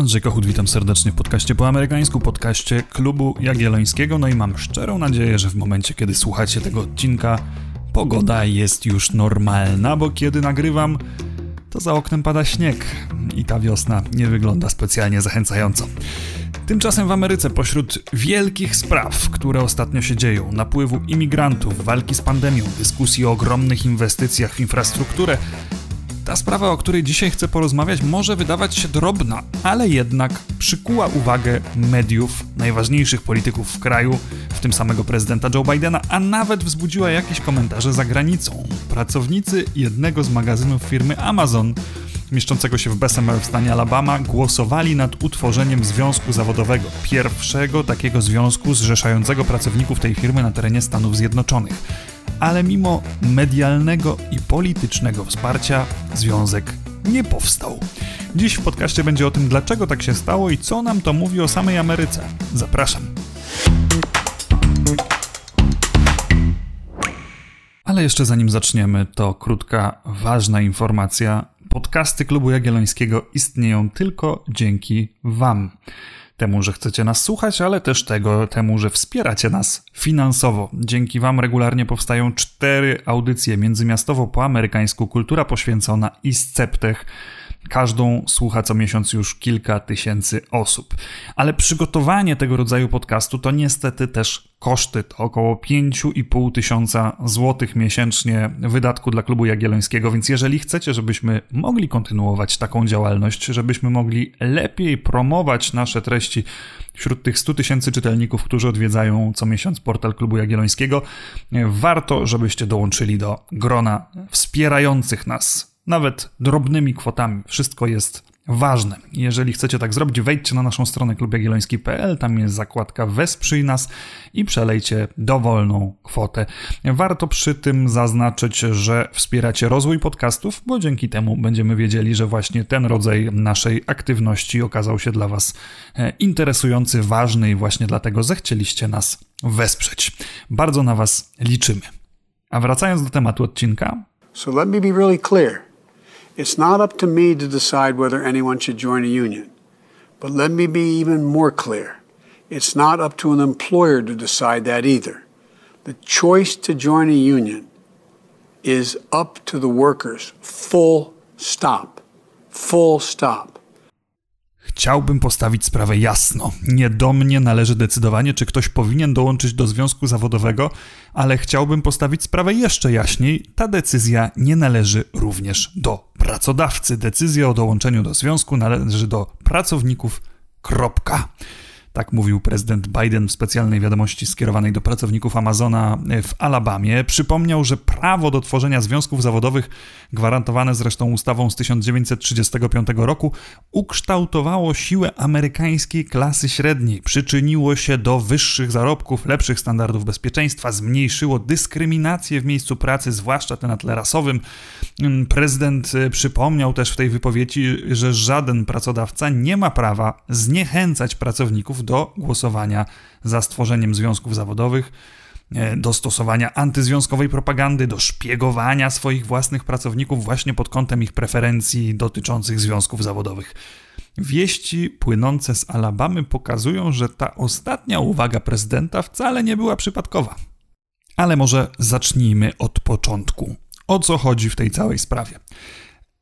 Andrzej Kochut, witam serdecznie w podcaście po amerykańsku, podcaście Klubu Jagiellońskiego. No i mam szczerą nadzieję, że w momencie, kiedy słuchacie tego odcinka, pogoda jest już normalna, bo kiedy nagrywam, to za oknem pada śnieg i ta wiosna nie wygląda specjalnie zachęcająco. Tymczasem w Ameryce pośród wielkich spraw, które ostatnio się dzieją, napływu imigrantów, walki z pandemią, dyskusji o ogromnych inwestycjach w infrastrukturę, ta sprawa, o której dzisiaj chcę porozmawiać, może wydawać się drobna, ale jednak przykuła uwagę mediów, najważniejszych polityków w kraju, w tym samego prezydenta Joe Bidena, a nawet wzbudziła jakieś komentarze za granicą. Pracownicy jednego z magazynów firmy Amazon mieszczącego się w Bessemer w stanie Alabama, głosowali nad utworzeniem związku zawodowego, pierwszego takiego związku zrzeszającego pracowników tej firmy na terenie Stanów Zjednoczonych. Ale mimo medialnego i politycznego wsparcia, związek nie powstał. Dziś w podcaście będzie o tym, dlaczego tak się stało i co nam to mówi o samej Ameryce. Zapraszam. Ale jeszcze zanim zaczniemy, to krótka, ważna informacja. Podcasty Klubu Jagiellońskiego istnieją tylko dzięki Wam. Temu, że chcecie nas słuchać, ale też tego, temu, że wspieracie nas finansowo. Dzięki Wam regularnie powstają cztery audycje międzymiastowo po amerykańsku, kultura poświęcona i sceptech Każdą słucha co miesiąc już kilka tysięcy osób. Ale przygotowanie tego rodzaju podcastu to niestety też koszty. To około 5,5 tysiąca złotych miesięcznie wydatku dla Klubu Jagiellońskiego, więc jeżeli chcecie, żebyśmy mogli kontynuować taką działalność, żebyśmy mogli lepiej promować nasze treści wśród tych 100 tysięcy czytelników, którzy odwiedzają co miesiąc portal Klubu Jagiellońskiego, warto, żebyście dołączyli do grona wspierających nas nawet drobnymi kwotami. Wszystko jest ważne. Jeżeli chcecie tak zrobić, wejdźcie na naszą stronę klubjagielloński.pl, tam jest zakładka Wesprzyj nas i przelejcie dowolną kwotę. Warto przy tym zaznaczyć, że wspieracie rozwój podcastów, bo dzięki temu będziemy wiedzieli, że właśnie ten rodzaj naszej aktywności okazał się dla Was e, interesujący, ważny i właśnie dlatego zechcieliście nas wesprzeć. Bardzo na Was liczymy. A wracając do tematu odcinka. So let me be really clear. It's not up to me to decide whether anyone should join a union. But let me be even more clear. It's not up to an employer to decide that either. The choice to join a union is up to the workers. Full stop. Full stop. Chciałbym postawić sprawę jasno. Nie do mnie należy decydowanie, czy ktoś powinien dołączyć do związku zawodowego, ale chciałbym postawić sprawę jeszcze jaśniej. Ta decyzja nie należy również do pracodawcy. Decyzja o dołączeniu do związku należy do pracowników. Kropka. Tak mówił prezydent Biden w specjalnej wiadomości skierowanej do pracowników Amazona w Alabamie. Przypomniał, że prawo do tworzenia związków zawodowych, gwarantowane zresztą ustawą z 1935 roku, ukształtowało siłę amerykańskiej klasy średniej, przyczyniło się do wyższych zarobków, lepszych standardów bezpieczeństwa, zmniejszyło dyskryminację w miejscu pracy, zwłaszcza tę na tle rasowym. Prezydent przypomniał też w tej wypowiedzi, że żaden pracodawca nie ma prawa zniechęcać pracowników do głosowania za stworzeniem związków zawodowych, e, do stosowania antyzwiązkowej propagandy, do szpiegowania swoich własnych pracowników właśnie pod kątem ich preferencji dotyczących związków zawodowych. Wieści płynące z Alabamy pokazują, że ta ostatnia uwaga prezydenta wcale nie była przypadkowa. Ale może zacznijmy od początku. O co chodzi w tej całej sprawie?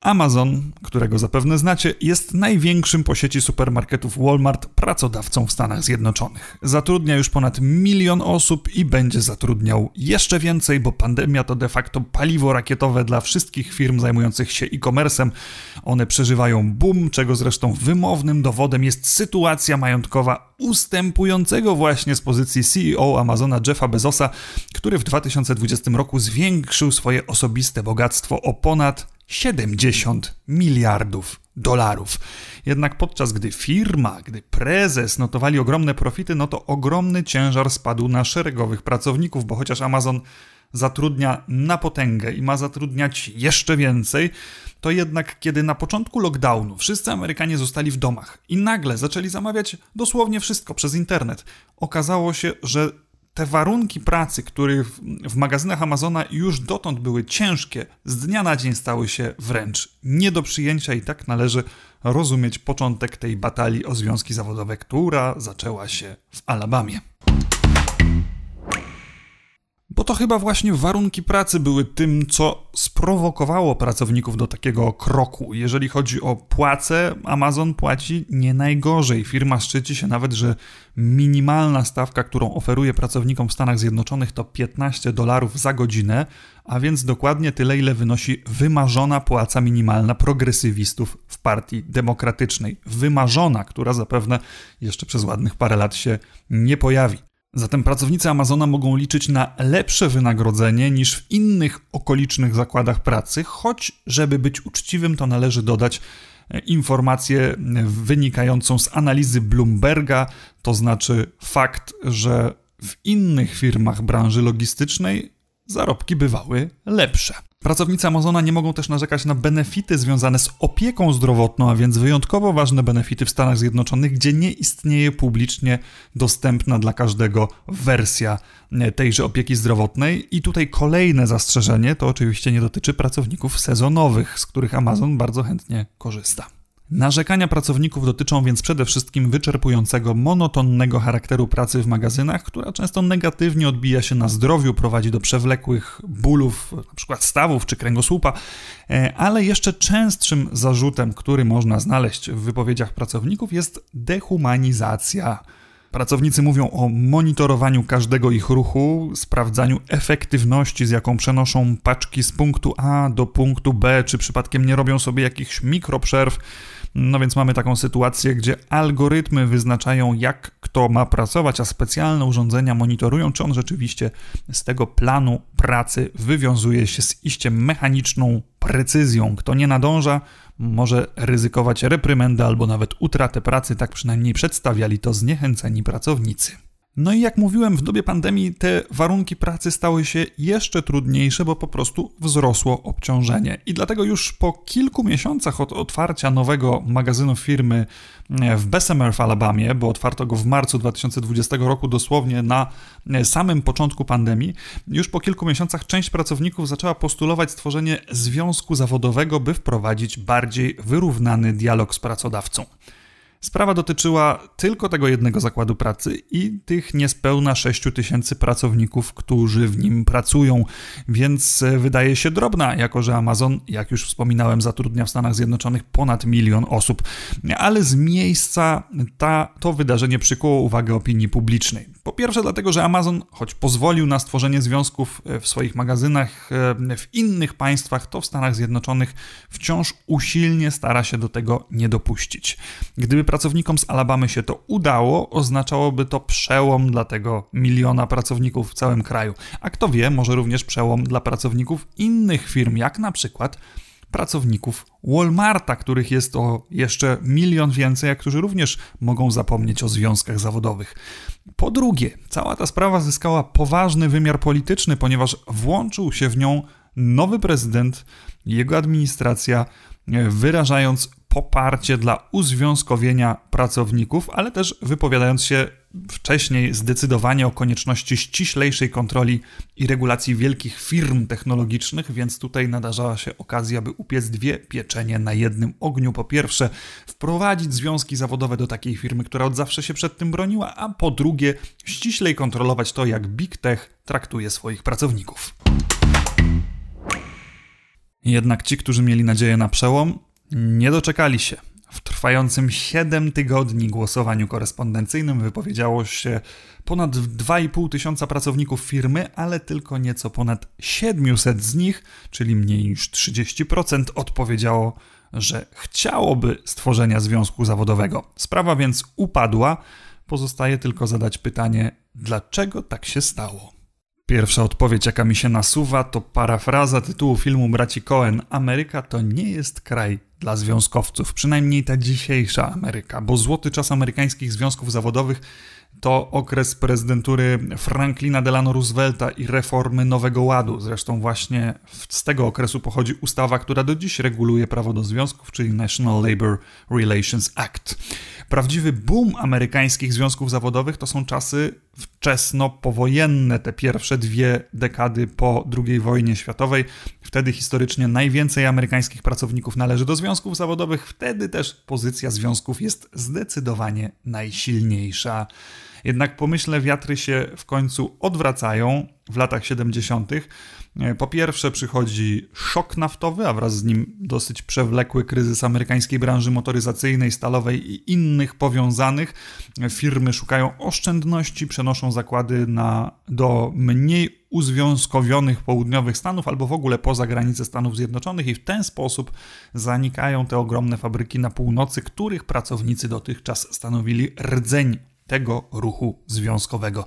Amazon, którego zapewne znacie, jest największym po sieci supermarketów Walmart pracodawcą w Stanach Zjednoczonych. Zatrudnia już ponad milion osób i będzie zatrudniał jeszcze więcej, bo pandemia to de facto paliwo rakietowe dla wszystkich firm zajmujących się e-commerce'em. One przeżywają boom, czego zresztą wymownym dowodem jest sytuacja majątkowa ustępującego właśnie z pozycji CEO Amazona Jeffa Bezosa, który w 2020 roku zwiększył swoje osobiste bogactwo o ponad 70 miliardów dolarów. Jednak podczas gdy firma, gdy prezes notowali ogromne profity, no to ogromny ciężar spadł na szeregowych pracowników, bo chociaż Amazon zatrudnia na potęgę i ma zatrudniać jeszcze więcej, to jednak kiedy na początku lockdownu wszyscy Amerykanie zostali w domach i nagle zaczęli zamawiać dosłownie wszystko przez internet, okazało się, że te warunki pracy, które w, w magazynach Amazona już dotąd były ciężkie, z dnia na dzień stały się wręcz nie do przyjęcia i tak należy rozumieć początek tej batalii o związki zawodowe, która zaczęła się w Alabamie. Bo to chyba właśnie warunki pracy były tym, co sprowokowało pracowników do takiego kroku. Jeżeli chodzi o płace, Amazon płaci nie najgorzej. Firma szczyci się nawet, że minimalna stawka, którą oferuje pracownikom w Stanach Zjednoczonych to 15 dolarów za godzinę, a więc dokładnie tyle, ile wynosi wymarzona płaca minimalna progresywistów w Partii Demokratycznej. Wymarzona, która zapewne jeszcze przez ładnych parę lat się nie pojawi. Zatem pracownicy Amazona mogą liczyć na lepsze wynagrodzenie niż w innych okolicznych zakładach pracy, choć, żeby być uczciwym, to należy dodać e, informację wynikającą z analizy Bloomberga, to znaczy fakt, że w innych firmach branży logistycznej zarobki bywały lepsze. Pracownicy Amazona nie mogą też narzekać na benefity związane z opieką zdrowotną, a więc wyjątkowo ważne benefity w Stanach Zjednoczonych, gdzie nie istnieje publicznie dostępna dla każdego wersja e, tejże opieki zdrowotnej. I tutaj kolejne zastrzeżenie to oczywiście nie dotyczy pracowników sezonowych, z których Amazon bardzo chętnie korzysta. Narzekania pracowników dotyczą więc przede wszystkim wyczerpującego, monotonnego charakteru pracy w magazynach, która często negatywnie odbija się na zdrowiu, prowadzi do przewlekłych bólów, np. stawów czy kręgosłupa, e, ale jeszcze częstszym zarzutem, który można znaleźć w wypowiedziach pracowników jest dehumanizacja. Pracownicy mówią o monitorowaniu każdego ich ruchu, sprawdzaniu efektywności, z jaką przenoszą paczki z punktu A do punktu B, czy przypadkiem nie robią sobie jakichś mikroprzerw no więc mamy taką sytuację, gdzie algorytmy wyznaczają, jak kto ma pracować, a specjalne urządzenia monitorują, czy on rzeczywiście z tego planu pracy wywiązuje się z iście mechaniczną precyzją. Kto nie nadąża, może ryzykować reprymendę albo nawet utratę pracy, tak przynajmniej przedstawiali to zniechęceni pracownicy. No i jak mówiłem, w dobie pandemii te warunki pracy stały się jeszcze trudniejsze, bo po prostu wzrosło obciążenie. I dlatego już po kilku miesiącach od otwarcia nowego magazynu firmy e, w Bessemer w Alabamie, bo otwarto go w marcu 2020 roku, dosłownie na e, samym początku pandemii, już po kilku miesiącach część pracowników zaczęła postulować stworzenie związku zawodowego, by wprowadzić bardziej wyrównany dialog z pracodawcą. Sprawa dotyczyła tylko tego jednego zakładu pracy i tych niespełna 6 tysięcy pracowników, którzy w nim pracują, więc e, wydaje się drobna, jako że Amazon, jak już wspominałem, zatrudnia w Stanach Zjednoczonych ponad milion osób. Ale z miejsca ta, to wydarzenie przykuło uwagę opinii publicznej. Po pierwsze, dlatego, że Amazon, choć pozwolił na stworzenie związków e, w swoich magazynach e, w innych państwach, to w Stanach Zjednoczonych wciąż usilnie stara się do tego nie dopuścić. Gdyby pracownikom z Alabamy się to udało, oznaczałoby to przełom dla tego miliona pracowników w całym kraju. A kto wie, może również przełom dla pracowników innych firm, jak na przykład pracowników Walmarta, których jest o jeszcze milion więcej, a którzy również mogą zapomnieć o związkach zawodowych. Po drugie, cała ta sprawa zyskała poważny wymiar polityczny, ponieważ włączył się w nią nowy prezydent, jego administracja, wyrażając poparcie dla uzwiązkowienia pracowników, ale też wypowiadając się wcześniej zdecydowanie o konieczności ściślejszej kontroli i regulacji wielkich firm technologicznych, więc tutaj nadarzała się okazja, by upiec dwie pieczenie na jednym ogniu. Po pierwsze, wprowadzić związki zawodowe do takiej firmy, która od zawsze się przed tym broniła, a po drugie, ściślej kontrolować to, jak Big Tech traktuje swoich pracowników. Jednak ci, którzy mieli nadzieję na przełom, nie doczekali się. W trwającym 7 tygodni głosowaniu korespondencyjnym wypowiedziało się ponad 2,5 tysiąca pracowników firmy, ale tylko nieco ponad 700 z nich, czyli mniej niż 30%, odpowiedziało, że chciałoby stworzenia związku zawodowego. Sprawa więc upadła. Pozostaje tylko zadać pytanie, dlaczego tak się stało. Pierwsza odpowiedź, jaka mi się nasuwa, to parafraza tytułu filmu braci Cohen: Ameryka to nie jest kraj dla związkowców, przynajmniej ta dzisiejsza Ameryka, bo złoty czas amerykańskich związków zawodowych to okres prezydentury Franklina Delano Roosevelta i reformy Nowego Ładu. Zresztą właśnie z tego okresu pochodzi ustawa, która do dziś reguluje prawo do związków, czyli National Labor Relations Act. Prawdziwy boom amerykańskich związków zawodowych to są czasy wczesno powojenne, te pierwsze dwie dekady po II wojnie światowej. Wtedy historycznie najwięcej amerykańskich pracowników należy do związków zawodowych, wtedy też pozycja związków jest zdecydowanie najsilniejsza. Jednak pomyślne wiatry się w końcu odwracają w latach 70. E, po pierwsze przychodzi szok naftowy, a wraz z nim dosyć przewlekły kryzys amerykańskiej branży motoryzacyjnej, stalowej i innych powiązanych. Firmy szukają oszczędności, przenoszą zakłady na, do mniej uzwiązkowionych południowych Stanów albo w ogóle poza granice Stanów Zjednoczonych i w ten sposób zanikają te ogromne fabryki na północy, których pracownicy dotychczas stanowili rdzeń tego ruchu związkowego.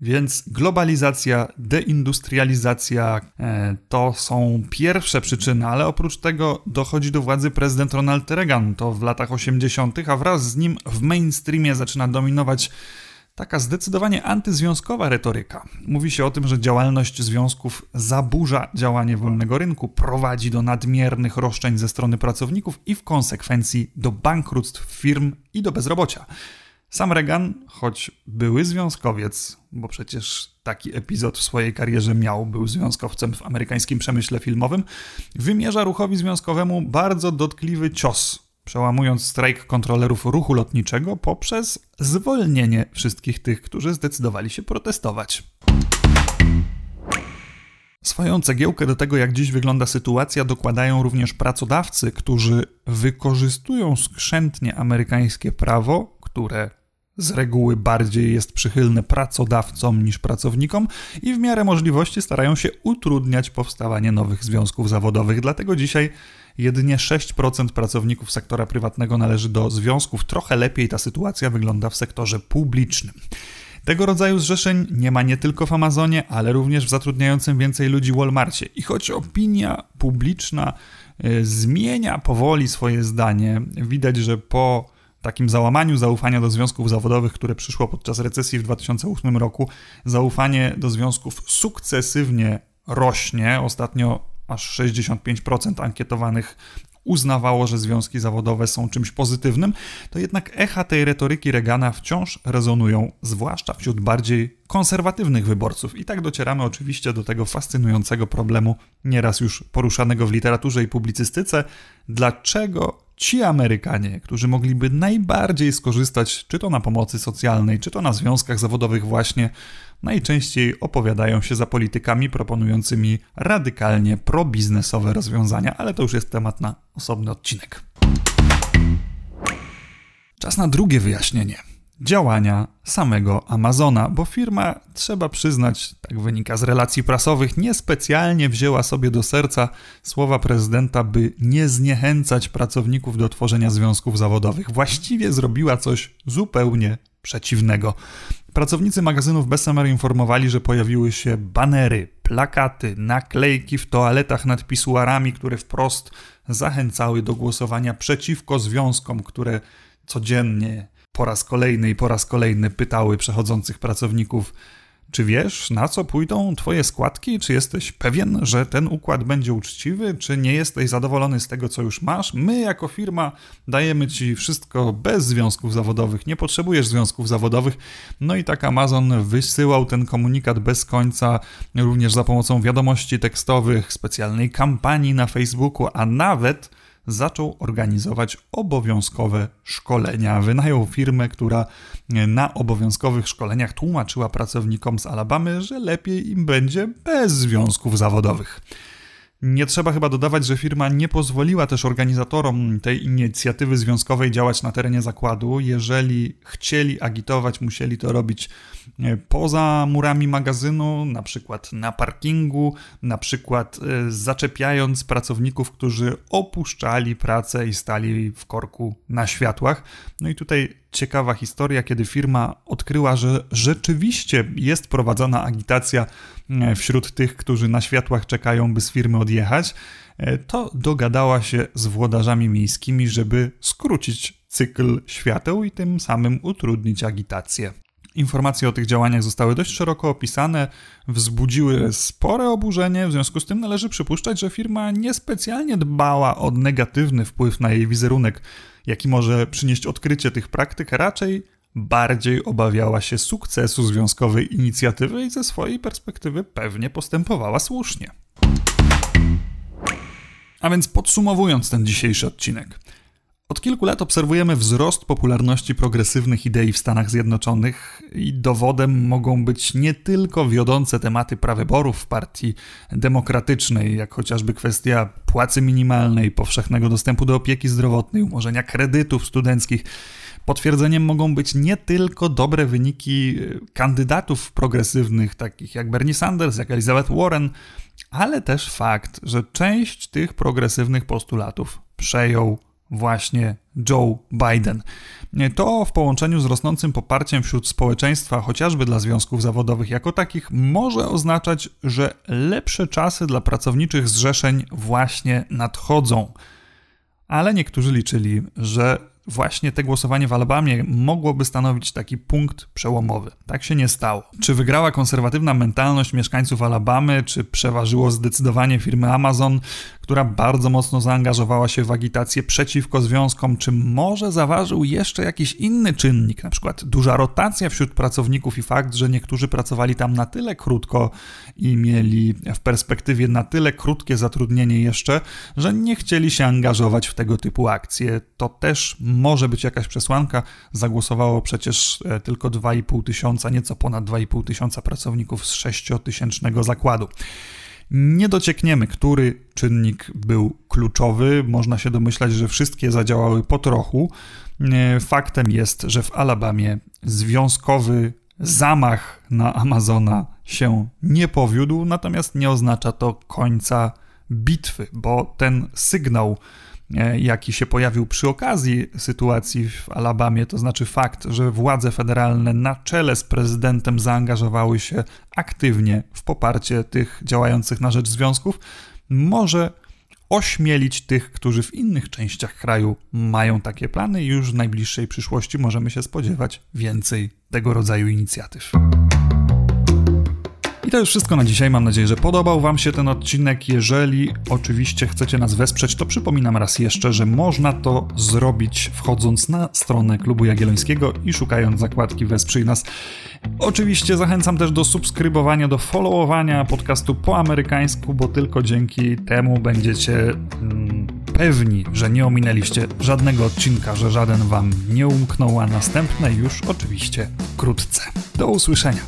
Więc globalizacja, deindustrializacja e, to są pierwsze przyczyny, ale oprócz tego dochodzi do władzy prezydent Ronald Reagan, to w latach 80., a wraz z nim w mainstreamie zaczyna dominować taka zdecydowanie antyzwiązkowa retoryka. Mówi się o tym, że działalność związków zaburza działanie wolnego rynku, prowadzi do nadmiernych roszczeń ze strony pracowników i w konsekwencji do bankructw firm i do bezrobocia. Sam Reagan, choć były związkowiec, bo przecież taki epizod w swojej karierze miał, był związkowcem w amerykańskim przemyśle filmowym, wymierza ruchowi związkowemu bardzo dotkliwy cios, przełamując strajk kontrolerów ruchu lotniczego poprzez zwolnienie wszystkich tych, którzy zdecydowali się protestować. Swoją cegiełkę do tego, jak dziś wygląda sytuacja, dokładają również pracodawcy, którzy wykorzystują skrzętnie amerykańskie prawo, które z reguły bardziej jest przychylne pracodawcom niż pracownikom i w miarę możliwości starają się utrudniać powstawanie nowych związków zawodowych. Dlatego dzisiaj jedynie 6% pracowników sektora prywatnego należy do związków. Trochę lepiej ta sytuacja wygląda w sektorze publicznym. Tego rodzaju zrzeszeń nie ma nie tylko w Amazonie, ale również w zatrudniającym więcej ludzi Walmarcie. I choć opinia publiczna y, zmienia powoli swoje zdanie, widać, że po takim załamaniu zaufania do związków zawodowych, które przyszło podczas recesji w 2008 roku, zaufanie do związków sukcesywnie rośnie. Ostatnio aż 65% ankietowanych uznawało, że związki zawodowe są czymś pozytywnym, to jednak echa tej retoryki Reagana wciąż rezonują, zwłaszcza wśród bardziej konserwatywnych wyborców. I tak docieramy oczywiście do tego fascynującego problemu, nieraz już poruszanego w literaturze i publicystyce, dlaczego ci Amerykanie, którzy mogliby najbardziej skorzystać czy to na pomocy socjalnej, czy to na związkach zawodowych właśnie, najczęściej opowiadają się za politykami proponującymi radykalnie probiznesowe rozwiązania, ale to już jest temat na osobny odcinek. Czas na drugie wyjaśnienie działania samego Amazona, bo firma, trzeba przyznać, tak wynika z relacji prasowych, niespecjalnie wzięła sobie do serca słowa prezydenta, by nie zniechęcać pracowników do tworzenia związków zawodowych. Właściwie zrobiła coś zupełnie przeciwnego. Pracownicy magazynów Bessemer informowali, że pojawiły się banery, plakaty, naklejki w toaletach nad pisuarami, które wprost zachęcały do głosowania przeciwko związkom, które codziennie po raz kolejny i po raz kolejny pytały przechodzących pracowników, czy wiesz, na co pójdą Twoje składki? Czy jesteś pewien, że ten układ będzie uczciwy? Czy nie jesteś zadowolony z tego, co już masz? My, jako firma, dajemy Ci wszystko bez związków zawodowych. Nie potrzebujesz związków zawodowych. No i tak Amazon wysyłał ten komunikat bez końca, również za pomocą wiadomości tekstowych, specjalnej kampanii na Facebooku, a nawet zaczął organizować obowiązkowe szkolenia. Wynajął firmę, która na obowiązkowych szkoleniach tłumaczyła pracownikom z Alabamy, że lepiej im będzie bez związków zawodowych. Nie trzeba chyba dodawać, że firma nie pozwoliła też organizatorom tej inicjatywy związkowej działać na terenie zakładu. Jeżeli chcieli agitować, musieli to robić e, poza murami magazynu, na przykład na parkingu, na przykład e, zaczepiając pracowników, którzy opuszczali pracę i stali w korku na światłach. No i tutaj ciekawa historia, kiedy firma odkryła, że rzeczywiście jest prowadzona agitacja e, wśród tych, którzy na światłach czekają, by z firmy odjechać, e, to dogadała się z włodarzami miejskimi, żeby skrócić cykl świateł i tym samym utrudnić agitację. Informacje o tych działaniach zostały dość szeroko opisane, wzbudziły spore oburzenie, w związku z tym należy przypuszczać, że firma niespecjalnie dbała o negatywny wpływ na jej wizerunek, jaki może przynieść odkrycie tych praktyk, raczej bardziej obawiała się sukcesu związkowej inicjatywy i ze swojej perspektywy pewnie postępowała słusznie. A więc podsumowując ten dzisiejszy odcinek. Od kilku lat obserwujemy wzrost popularności progresywnych idei w Stanach Zjednoczonych i dowodem mogą być nie tylko wiodące tematy prawyborów w partii demokratycznej, jak chociażby kwestia płacy minimalnej, powszechnego dostępu do opieki zdrowotnej, umorzenia kredytów studenckich. Potwierdzeniem mogą być nie tylko dobre wyniki kandydatów progresywnych, takich jak Bernie Sanders, jak Elizabeth Warren, ale też fakt, że część tych progresywnych postulatów przejął właśnie Joe Biden. To w połączeniu z rosnącym poparciem wśród społeczeństwa, chociażby dla związków zawodowych jako takich, może oznaczać, że lepsze czasy dla pracowniczych zrzeszeń właśnie nadchodzą. Ale niektórzy liczyli, że właśnie te głosowanie w Alabamie mogłoby stanowić taki punkt przełomowy. Tak się nie stało. Czy wygrała konserwatywna mentalność mieszkańców Alabamy, czy przeważyło zdecydowanie firmy Amazon, która bardzo mocno zaangażowała się w agitację przeciwko związkom, czy może zaważył jeszcze jakiś inny czynnik, na przykład duża rotacja wśród pracowników i fakt, że niektórzy pracowali tam na tyle krótko i mieli w perspektywie na tyle krótkie zatrudnienie jeszcze, że nie chcieli się angażować w tego typu akcje. To też może być jakaś przesłanka. Zagłosowało przecież e, tylko 2,5 tysiąca, nieco ponad 2,5 tysiąca pracowników z 6-tysięcznego zakładu. Nie dociekniemy, który czynnik był kluczowy. Można się domyślać, że wszystkie zadziałały po trochu. E, faktem jest, że w Alabamie związkowy zamach na Amazona się nie powiódł, natomiast nie oznacza to końca bitwy, bo ten sygnał jaki się pojawił przy okazji sytuacji w Alabamie, to znaczy fakt, że władze federalne na czele z prezydentem zaangażowały się aktywnie w poparcie tych działających na rzecz związków, może ośmielić tych, którzy w innych częściach kraju mają takie plany i już w najbliższej przyszłości możemy się spodziewać więcej tego rodzaju inicjatyw. I to już wszystko na dzisiaj. Mam nadzieję, że podobał Wam się ten odcinek. Jeżeli oczywiście chcecie nas wesprzeć, to przypominam raz jeszcze, że można to zrobić wchodząc na stronę Klubu Jagiellońskiego i szukając zakładki Wesprzyj nas. Oczywiście zachęcam też do subskrybowania, do followowania podcastu po amerykańsku, bo tylko dzięki temu będziecie mm, pewni, że nie ominęliście żadnego odcinka, że żaden Wam nie umknął, a następne już oczywiście wkrótce. Do usłyszenia.